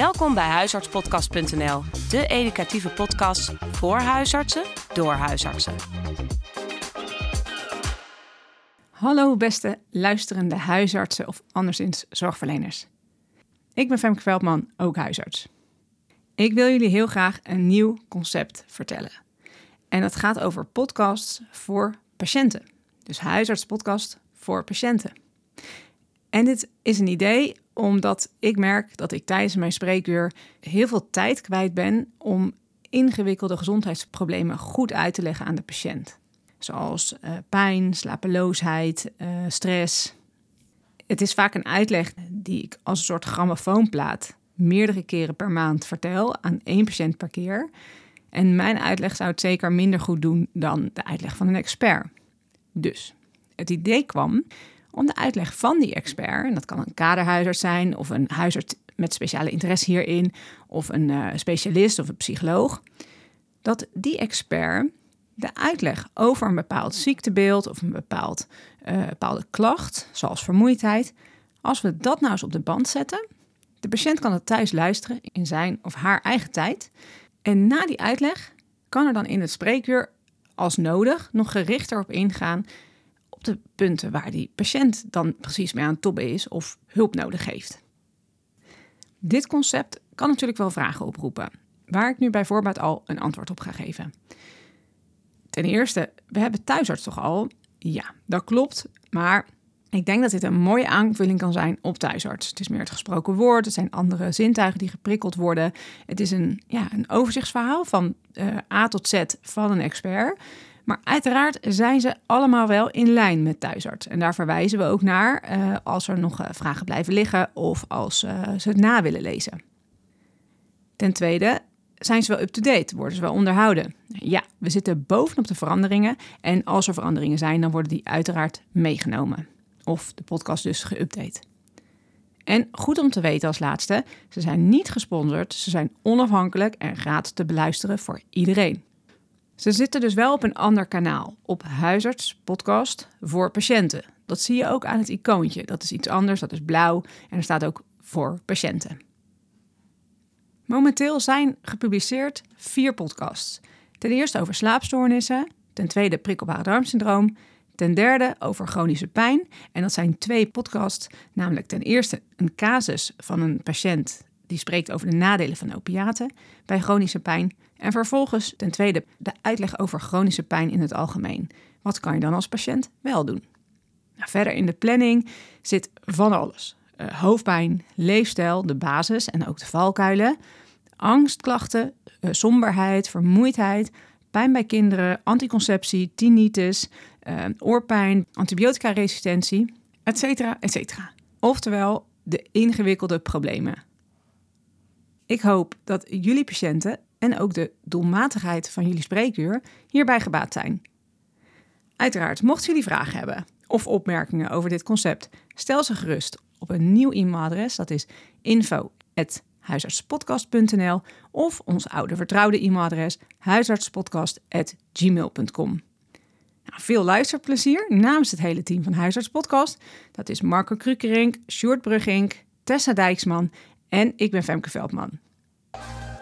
Welkom bij huisartspodcast.nl, de educatieve podcast voor huisartsen door huisartsen. Hallo beste luisterende huisartsen of anderszins zorgverleners. Ik ben Femke Veldman, ook huisarts. Ik wil jullie heel graag een nieuw concept vertellen. En dat gaat over podcasts voor patiënten. Dus huisartspodcast voor patiënten. En dit is een idee omdat ik merk dat ik tijdens mijn spreekuur heel veel tijd kwijt ben om ingewikkelde gezondheidsproblemen goed uit te leggen aan de patiënt. Zoals uh, pijn, slapeloosheid, uh, stress. Het is vaak een uitleg die ik als een soort grammofoonplaat meerdere keren per maand vertel aan één patiënt per keer. En mijn uitleg zou het zeker minder goed doen dan de uitleg van een expert. Dus het idee kwam om de uitleg van die expert, en dat kan een kaderhuisarts zijn of een huisarts met speciale interesse hierin, of een uh, specialist of een psycholoog, dat die expert de uitleg over een bepaald ziektebeeld of een bepaald, uh, bepaalde klacht, zoals vermoeidheid, als we dat nou eens op de band zetten, de patiënt kan het thuis luisteren in zijn of haar eigen tijd. En na die uitleg kan er dan in het spreekuur als nodig nog gerichter op ingaan op de punten waar die patiënt dan precies mee aan het tobben is of hulp nodig heeft. Dit concept kan natuurlijk wel vragen oproepen, waar ik nu bijvoorbeeld al een antwoord op ga geven. Ten eerste, we hebben thuisarts toch al? Ja, dat klopt, maar ik denk dat dit een mooie aanvulling kan zijn op thuisarts. Het is meer het gesproken woord, het zijn andere zintuigen die geprikkeld worden. Het is een, ja, een overzichtsverhaal van uh, A tot Z van een expert. Maar uiteraard zijn ze allemaal wel in lijn met thuisarts. En daar verwijzen we ook naar uh, als er nog uh, vragen blijven liggen of als ze het na willen lezen. Ten tweede, zijn ze wel up-to-date? Worden ze wel onderhouden? Ja, we zitten bovenop de veranderingen. En als er veranderingen zijn, dan worden die uiteraard meegenomen of de podcast dus geüpdate. En goed om te weten als laatste, ze zijn niet gesponsord, ze zijn onafhankelijk en gratis te beluisteren voor iedereen. Ze zitten dus wel op een ander kanaal, op Huisarts Podcast voor patiënten. Dat zie je ook aan het icoontje. Dat is iets anders, dat is blauw en er staat ook voor patiënten. Momenteel zijn gepubliceerd vier podcasts. Ten eerste over slaapstoornissen, ten tweede prikkelbare darmsyndroom Ten derde over chronische pijn. En dat zijn twee podcasts, namelijk ten eerste een casus van een patiënt die spreekt over de nadelen van opiaten bij chronische pijn. En vervolgens ten tweede de uitleg over chronische pijn in het algemeen. Wat kan je dan als patiënt wel doen? Nou, verder in de planning zit van alles. Uh, hoofdpijn, leefstijl, de basis en ook de valkuilen. Angstklachten, uh, somberheid, vermoeidheid, pijn bij kinderen, anticonceptie, tinnitus, uh, oorpijn, antibiotica-resistentie, etc. etc. Oftewel de ingewikkelde problemen. Ik hoop dat jullie patiënten en ook de doelmatigheid van jullie spreekuur hierbij gebaat zijn. Uiteraard, mochten jullie vragen hebben of opmerkingen over dit concept, stel ze gerust op een nieuw e-mailadres. Dat is info.huisartspodcast.nl of ons oude vertrouwde e-mailadres huisartspodcast.gmail.com. Nou, veel luisterplezier namens het hele team van Huisarts Podcast. Dat is Marco Krukerink, Sjoerd Brugink, Tessa Dijksman en ik ben Femke Veldman.